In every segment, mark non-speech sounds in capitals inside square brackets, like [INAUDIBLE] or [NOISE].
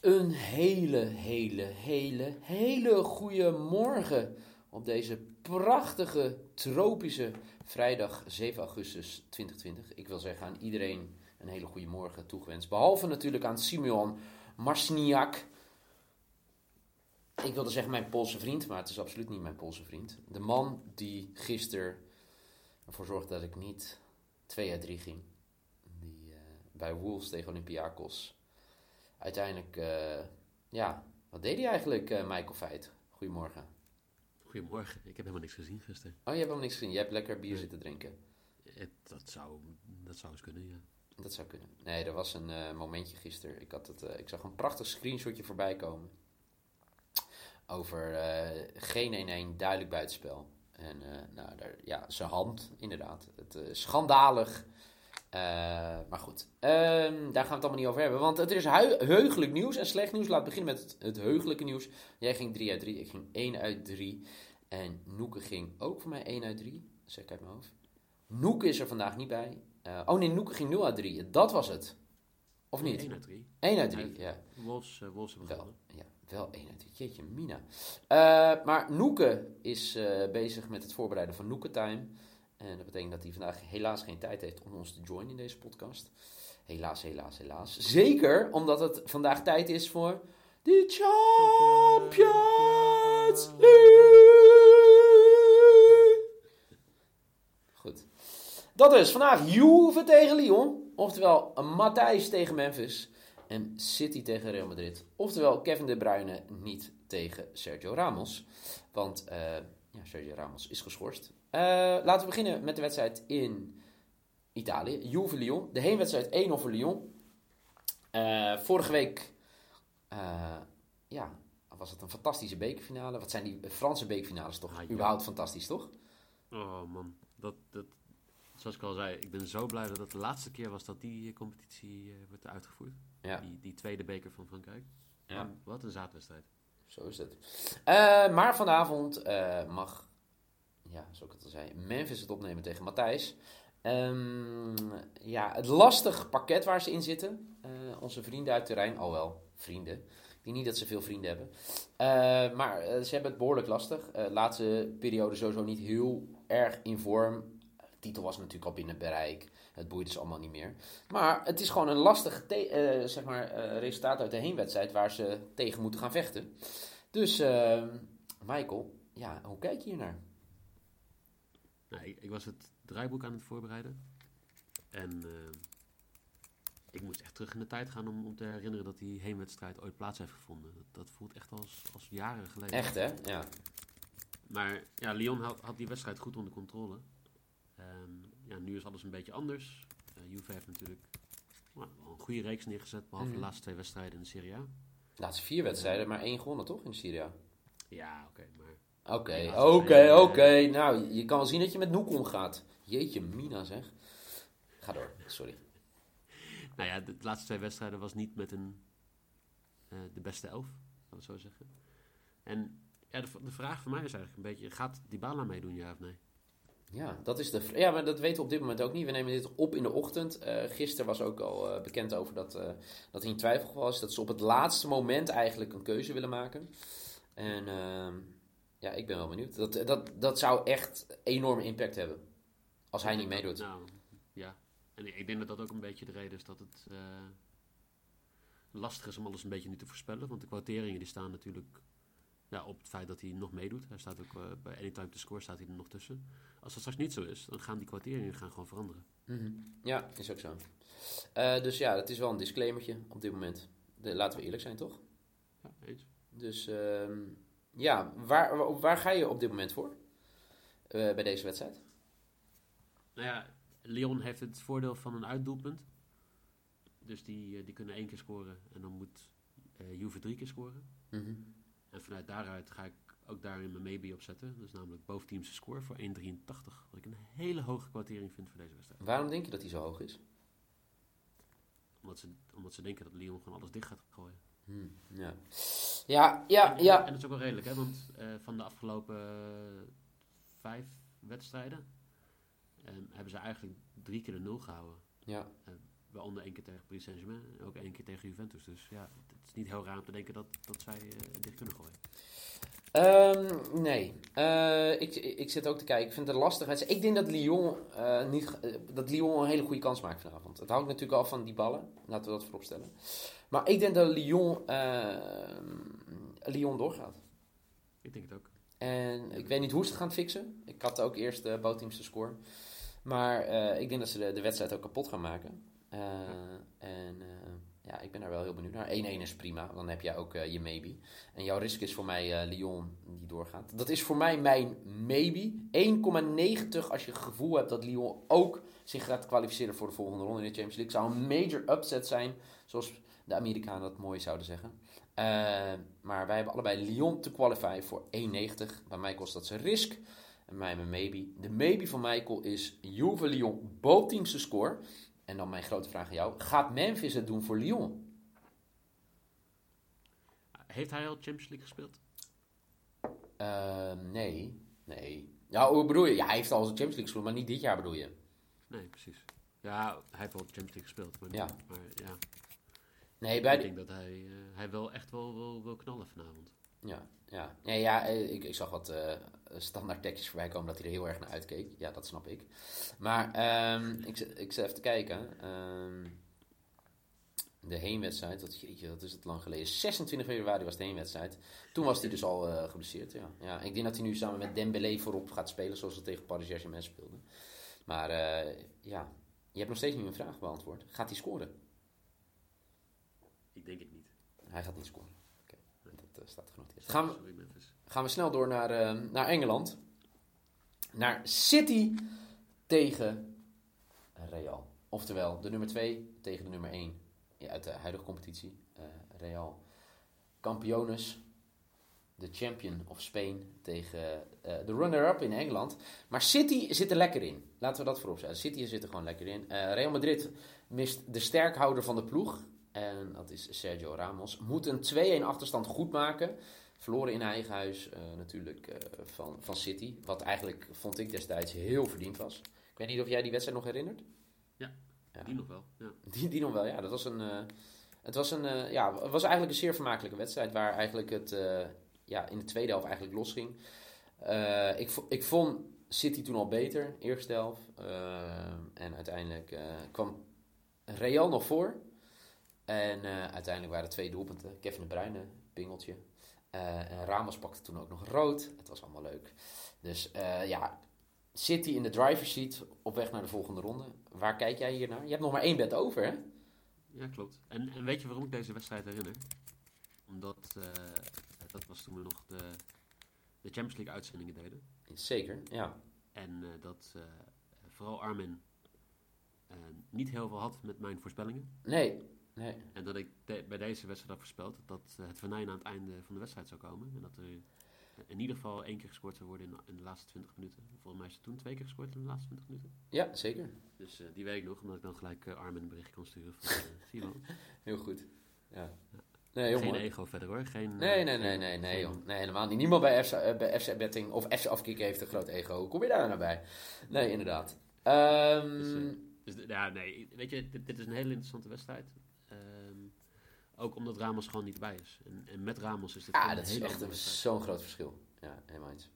Een hele, hele, hele, hele goede morgen op deze prachtige tropische vrijdag 7 augustus 2020. Ik wil zeggen aan iedereen een hele goede morgen toegewenst. Behalve natuurlijk aan Simeon Marsniak. Ik wilde zeggen mijn Poolse vriend, maar het is absoluut niet mijn Poolse vriend. De man die gisteren ervoor zorgde dat ik niet 2 uit 3 ging. Die uh, bij Wolves tegen Olympiakos uiteindelijk, uh, ja, wat deed hij eigenlijk, uh, Michael Feit? Goedemorgen. Goedemorgen, ik heb helemaal niks gezien gisteren. Oh, je hebt helemaal niks gezien. Je hebt lekker bier nee. zitten drinken. Het, dat, zou, dat zou eens kunnen, ja. Dat zou kunnen. Nee, er was een uh, momentje gisteren. Ik, had het, ik zag een prachtig screenshotje voorbij komen. Over geen 1-1 duidelijk buitenspel. En nou, daar, ja, zijn hand, inderdaad. Het schandalig uh, maar goed, um, daar gaan we het allemaal niet over hebben. Want het is heugelijk nieuws en slecht nieuws. Laat beginnen met het, het heugelijke nieuws. Jij ging 3 uit 3, ik ging 1 uit 3. En Noeke ging ook voor mij 1 uit 3. Zeg ik uit mijn hoofd. Noeke is er vandaag niet bij. Uh, oh nee, Noeke ging 0 uit 3. Dat was het. Of niet? 1 uit 3. 1 uit 3, ja. Wolves, uh, hebben wel, ja, wel 1 uit 3. Jeetje, Mina. Maar Noeke is bezig met het voorbereiden van Noeke Time. En dat betekent dat hij vandaag helaas geen tijd heeft om ons te joinen in deze podcast. Helaas, helaas, helaas. Zeker omdat het vandaag tijd is voor de Champions Goed. Dat is vandaag Juve tegen Lyon. Oftewel Matthijs tegen Memphis. En City tegen Real Madrid. Oftewel Kevin De Bruyne niet tegen Sergio Ramos. Want uh, ja, Sergio Ramos is geschorst. Uh, laten we beginnen met de wedstrijd in Italië. Juve-Lyon. De heenwedstrijd 1-0 voor Lyon. Uh, vorige week uh, ja, was het een fantastische bekerfinale. Wat zijn die Franse bekerfinales toch? Ah, Überhaupt fantastisch, toch? Oh man, dat, dat, zoals ik al zei, ik ben zo blij dat het de laatste keer was dat die competitie wordt uitgevoerd. Ja. Die, die tweede beker van Frankrijk. Ja. Wat een zaadwedstrijd. Zo is het. maar vanavond mag ja, zoals ik het al zei, Memphis het opnemen tegen Matthijs. Um, ja, het lastig pakket waar ze in zitten. Uh, onze vrienden uit Turijn, al wel vrienden. Ik niet dat ze veel vrienden hebben. Maar ze hebben het behoorlijk lastig. laatste periode sowieso niet heel erg in vorm. De titel was natuurlijk al binnen bereik. Het boeit dus allemaal niet meer. Maar het is gewoon een lastig zeg maar, resultaat uit de heenwedstrijd waar ze tegen moeten gaan vechten. Dus ehm, Michael, ja, hoe kijk je hier naar? Nou, ik, ik, was het draaiboek aan het voorbereiden. En uh, ik moest echt terug in de tijd gaan om, om te herinneren dat die heenwedstrijd ooit plaats heeft gevonden. Dat, dat voelt echt als, als jaren geleden. Echt hè? Ja. Maar ja, Lyon had, had die wedstrijd goed onder controle. Ja, nu is alles een beetje anders. Uh, Juve heeft natuurlijk nou, een goede reeks neergezet, behalve mm. de laatste twee wedstrijden in de Serie A. De laatste vier wedstrijden, maar één gewonnen toch in de Serie A? Ja, oké, okay, maar Oké, oké, oké. Nou, je kan wel zien dat je met Noek omgaat. Jeetje, Mina zeg. Ga door, sorry. [LAUGHS] Nou ja, de, laatste twee wedstrijden was niet met een, uh, de beste elf, kan ik zo zeggen. En ja, de, de, vraag voor mij is eigenlijk een beetje, gaat Dybala meedoen, ja of nee? Ja, dat is de Ja, maar dat weten we op dit moment ook niet. We nemen dit op in de ochtend. Uh, gisteren was ook al uh, bekend over dat, uh, dat hij in twijfel was. Dat ze op het laatste moment eigenlijk een keuze willen maken. En ehm, ja, ik ben wel benieuwd. Dat, dat, dat zou echt enorme impact hebben. Als hij niet meedoet. Nou, ja. En ik denk dat dat ook een beetje de reden is dat het lastig is om alles een beetje nu te voorspellen. Want de quoteringen die staan natuurlijk ja, op het feit dat hij nog meedoet. Hij staat ook uh, bij Anytime to Score staat hij er nog tussen. Als dat straks niet zo is, dan gaan die kwarteringen gaan gewoon veranderen. Mm -hmm. Ja, is ook zo. Uh, dus ja, het is wel een disclaimertje op dit moment. De, laten we eerlijk zijn, toch? Ja, eens. Dus... Uh, ja, waar, waar ga je op dit moment voor? Uh, bij deze wedstrijd? Nou ja, Lyon heeft het voordeel van een uitdoelpunt. Dus die, eh, die kunnen één keer scoren en dan moet eh Juve drie keer scoren. Mhm. En vanuit daaruit ga ik ook daarin mijn maybe opzetten. Dat is namelijk boventeamse score voor 1,83. Wat ik een hele hoge kwartering vind voor deze wedstrijd. Waarom denk je dat hij zo hoog is? Omdat ze, omdat ze denken dat Lyon gewoon alles dicht gaat gooien. Hmm, Ja, ja, ja. En, ja. en dat is ook wel redelijk, hè? Want eh, van de afgelopen vijf wedstrijden eh, hebben ze eigenlijk drie keer de nul gehouden. ja. Waaronder één keer tegen Paris Saint-Germain en ook één keer tegen Juventus. Dus ja, het is niet heel raar om te denken dat, dat zij eh, dicht kunnen gooien. Ehm, nee, Eh, ik, ik zit ook te kijken. Ik vind het lastig. Ik denk dat Lyon, eh, niet, dat Lyon een hele goede kans maakt vanavond. Het hangt natuurlijk af van die ballen. Laten we dat voorop stellen. Maar ik denk dat Lyon, Lyon doorgaat. Ik denk het ook. En ik weet niet hoe ze het gaan fixen. Ik had ook eerst de bootteamse score. Maar eh, ik denk dat ze de, de wedstrijd ook kapot gaan maken. Eh, En eh, ja, ik ben daar wel heel benieuwd naar. 1-1 is prima. Dan heb jij ook eh, je maybe. En jouw risk is voor mij Lyon die doorgaat. Dat is voor mij mijn maybe. 1,90 als je het gevoel hebt dat Lyon ook zich gaat kwalificeren voor de volgende ronde in de Champions League. Zou een major upset zijn. Zoals de Amerikanen dat mooi zouden zeggen. Maar wij hebben allebei Lyon te qualify voor 1,90. Bij mij kost dat zijn risk. En mij mijn maybe. De maybe van Michael is Juve Lyon bootteamse score. En dan mijn grote vraag aan jou. Gaat Memphis het doen voor Lyon? Heeft hij al Champions League gespeeld? Eh, nee. Nee. Ja, hoe bedoel je? Ja, hij heeft al zijn Champions League gespeeld, maar niet dit jaar bedoel je? Nee, precies. Ja, hij heeft wel Champions League gespeeld. Maar, Ja. maar ja, Nee, bij ik de... denk dat hij, eh, hij wel echt wel wil knallen vanavond. Ja, ja. Nee, ja eh, ik, ik zag wat eh, standaard tekstjes voorbij komen dat hij er heel erg naar uitkeek. Ja, dat snap ik. Maar ehm, ik, ik zit even te kijken. Ehm, de heenwedstrijd, dat, jeetje, dat is het lang geleden. 26 februari was de heenwedstrijd. Toen was hij dus al eh, geblesseerd. Ja. Ja, ik denk dat hij nu samen met Dembélé voorop gaat spelen, zoals hij tegen Paris Saint-Germain speelde. Maar ja, je hebt nog steeds niet mijn vraag beantwoord. Gaat hij scoren? Ik denk het niet. Hij gaat niet scoren. Dat eh, staat genoteerd. Gaan we, Sorry, gaan we snel door naar, eh, naar Engeland. Naar City tegen Real. Oftewel, de nummer 2 tegen de nummer 1 uit de huidige competitie. Eh, Real. Kampiones. De champion of Spain tegen de runner-up in Engeland. Maar City zit er lekker in. Laten we dat voorop zetten. City zit er gewoon lekker in. Real Madrid mist de sterkhouder van de ploeg. En dat is Sergio Ramos. Moet een 2-1 achterstand goed maken. Verloren in eigen huis eh, natuurlijk eh, van, van City. Wat eigenlijk, vond ik destijds, heel verdiend was. Ik weet niet of jij die wedstrijd nog herinnert? Ja, Ja. Die nog wel. Ja. Die, die nog wel, ja. Dat was een, eh, het was, een, ja, het was eigenlijk een zeer vermakelijke wedstrijd. Waar eigenlijk het ja, in de tweede helft eigenlijk losging. Ik, ik vond City toen al beter, eerste helft. En uiteindelijk kwam Real nog voor. En eh, uiteindelijk waren er twee doelpunten. Kevin de Bruyne, pingeltje. Eh, en Ramos pakte toen ook nog rood. Het was allemaal leuk. Dus eh, ja, City in de driver's seat op weg naar de volgende ronde. Waar kijk jij hier naar? Je hebt nog maar één bed over, hè? ja, klopt. En, en weet je waarom ik deze wedstrijd herinner? Omdat, dat was toen we nog de, de Champions League uitzendingen deden. Zeker, ja. En dat vooral Armin niet heel veel had met mijn voorspellingen. Nee, nee. En dat ik de- bij deze wedstrijd had voorspeld dat het venijn aan het einde van de wedstrijd zou komen. En dat er in ieder geval één keer gescoord zou worden in, in de laatste 20 minuten. Volgens mij is er toen twee keer gescoord in de laatste 20 minuten. Ja, zeker. Dus eh, die weet ik nog, omdat ik dan gelijk eh, Armin een bericht kan sturen. Van, eh, [LAUGHS] wel. Heel goed. Ja. Nee, Geen ego verder hoor. Geen, Nee, nee, nee, nee, nee, joh. nee, helemaal niet. Niemand bij FC, bij FC Betting of FC Afkikken heeft een groot ego. Hoe kom je daar nou bij? Nee, inderdaad. Ehm, Dus, Dus ja, nee, weet je, dit, dit is een hele interessante wedstrijd. Ook omdat Ramos gewoon niet bij is. En, en met Ramos is dit ja, dat een is echt zo'n groot verschil. Ja, helemaal eens.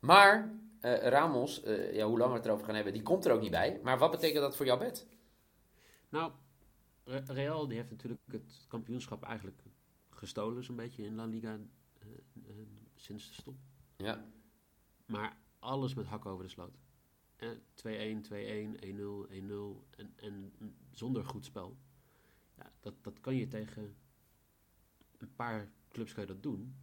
Maar eh, Ramos, eh, ja, hoe lang we het erover gaan hebben, die komt er ook niet bij. Maar wat betekent dat voor jouw bed? Nou, Re- Real die heeft natuurlijk het kampioenschap eigenlijk gestolen, zo'n beetje in La Liga eh, sinds de stop. Ja, Maar alles met hakken over de sloot. Eh, 2-1, 2-1, 1-0, 1-0 en, en zonder goed spel. Ja, dat, dat kan je tegen een paar clubs kan je dat doen.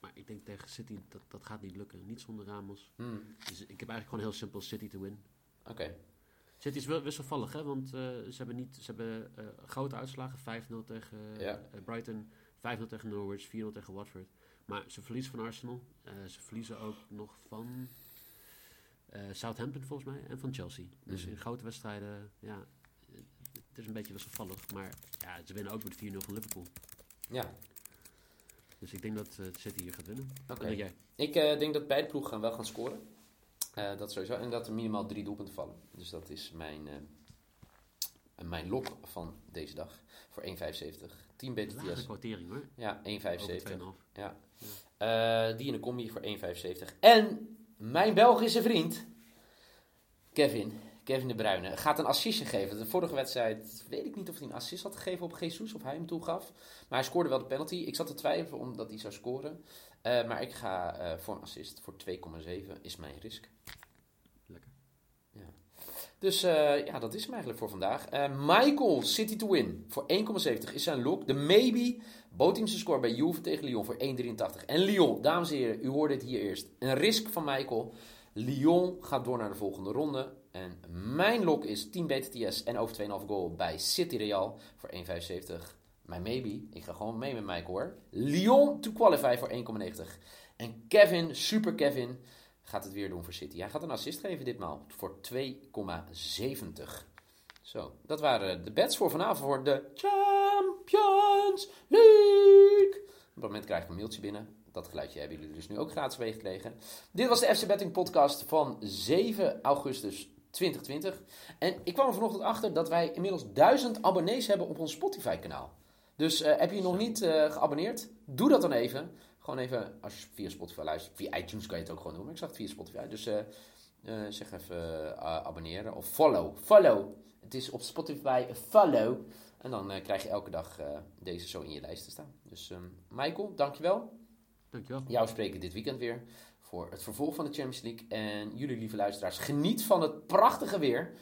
Maar ik denk tegen City, dat, dat gaat niet lukken. Niet zonder Ramos. Hmm, Dus ik heb eigenlijk gewoon heel simpel City to win. oké. City is wel wisselvallig, hè? Want eh, ze hebben, niet, ze hebben eh, grote uitslagen. 5-0 tegen Ja. eh, Brighton, 5-0 tegen Norwich, 4-0 tegen Watford. Maar ze verliezen van Arsenal. Ze verliezen ook nog van Southampton volgens mij en van Chelsea. Dus Mhm. in grote wedstrijden, ja, het is een beetje wisselvallig. Maar ja, ze winnen ook met 4-0 van Liverpool. Ja, Dus ik denk dat eh, City hier gaat winnen. oké. Jij? Ik eh, denk dat beide ploegen gaan wel gaan scoren. Eh, dat sowieso. En dat er minimaal drie doelpunten vallen. Dus dat is mijn, mijn lok van deze dag. Voor 1,75. 10 Lage BTTS. kwartering hoor. Ja, Over 1,75. 2,5. Ja. Eh, die in de combi voor 1,75. En mijn Belgische vriend, Kevin, Kevin de Bruyne, gaat een assistje geven. De vorige wedstrijd weet ik niet of hij een assist had gegeven op Jesus, of hij hem toegaf. Maar hij scoorde wel de penalty. Ik zat te twijfelen omdat hij zou scoren. Eh, maar ik ga eh, voor een assist. Voor 2,7 is mijn risk. Lekker. Dus eh, ja, dat is hem eigenlijk voor vandaag. Michael, City to win. Voor 1,70 is zijn look. De maybe. Bootteamse score bij Juve tegen Lyon voor 1,83. En Lyon, dames en heren, u hoorde het hier eerst. Een risk van Michael. Lyon gaat door naar de volgende ronde. En mijn lok is 10 BTTS en over 2,5 goal bij City Real voor 1,75. Mijn maybe, ik ga gewoon mee met Michael hoor. Lyon to qualify voor 1,90. En Kevin, super Kevin, gaat het weer doen voor City. Hij gaat een assist geven ditmaal voor 2,70. Zo, dat waren de bets voor vanavond voor de Champions League. Het moment krijg ik een mailtje binnen. Dat geluidje hebben jullie dus nu ook gratis meegekregen. Dit was de FC Betting podcast van 7 augustus 2020. En ik kwam er vanochtend achter dat wij inmiddels 1000 abonnees hebben op ons Spotify kanaal. Dus eh, heb je nog niet eh, geabonneerd? Doe dat dan even. Gewoon even, als je via Spotify luistert. Via iTunes kan je het ook gewoon doen. Maar ik zag het via Spotify. Dus eh, zeg even abonneren. Of follow. Follow. Het is op Spotify een follow. En dan eh, krijg je elke dag eh, deze zo in je lijst te staan. Dus ehm, Michael, dankjewel. Dankjewel. Jou spreken dit weekend weer voor het vervolg van de Champions League. En jullie lieve luisteraars, geniet van het prachtige weer.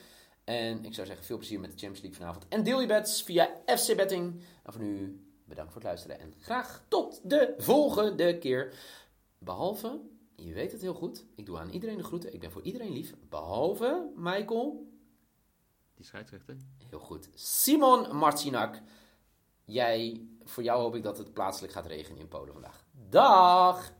En ik zou zeggen, veel plezier met de Champions League vanavond. En deel je bets via FC Betting. En voor nu, bedankt voor het luisteren. En graag tot de volgende keer. Behalve, je weet het heel goed, ik doe aan iedereen de groeten. Ik ben voor iedereen lief. Behalve Michael, Die scheidsrechter. Heel goed, Simon Marcinak. Jij, voor jou hoop ik dat het plaatselijk gaat regenen in Polen vandaag. Dag!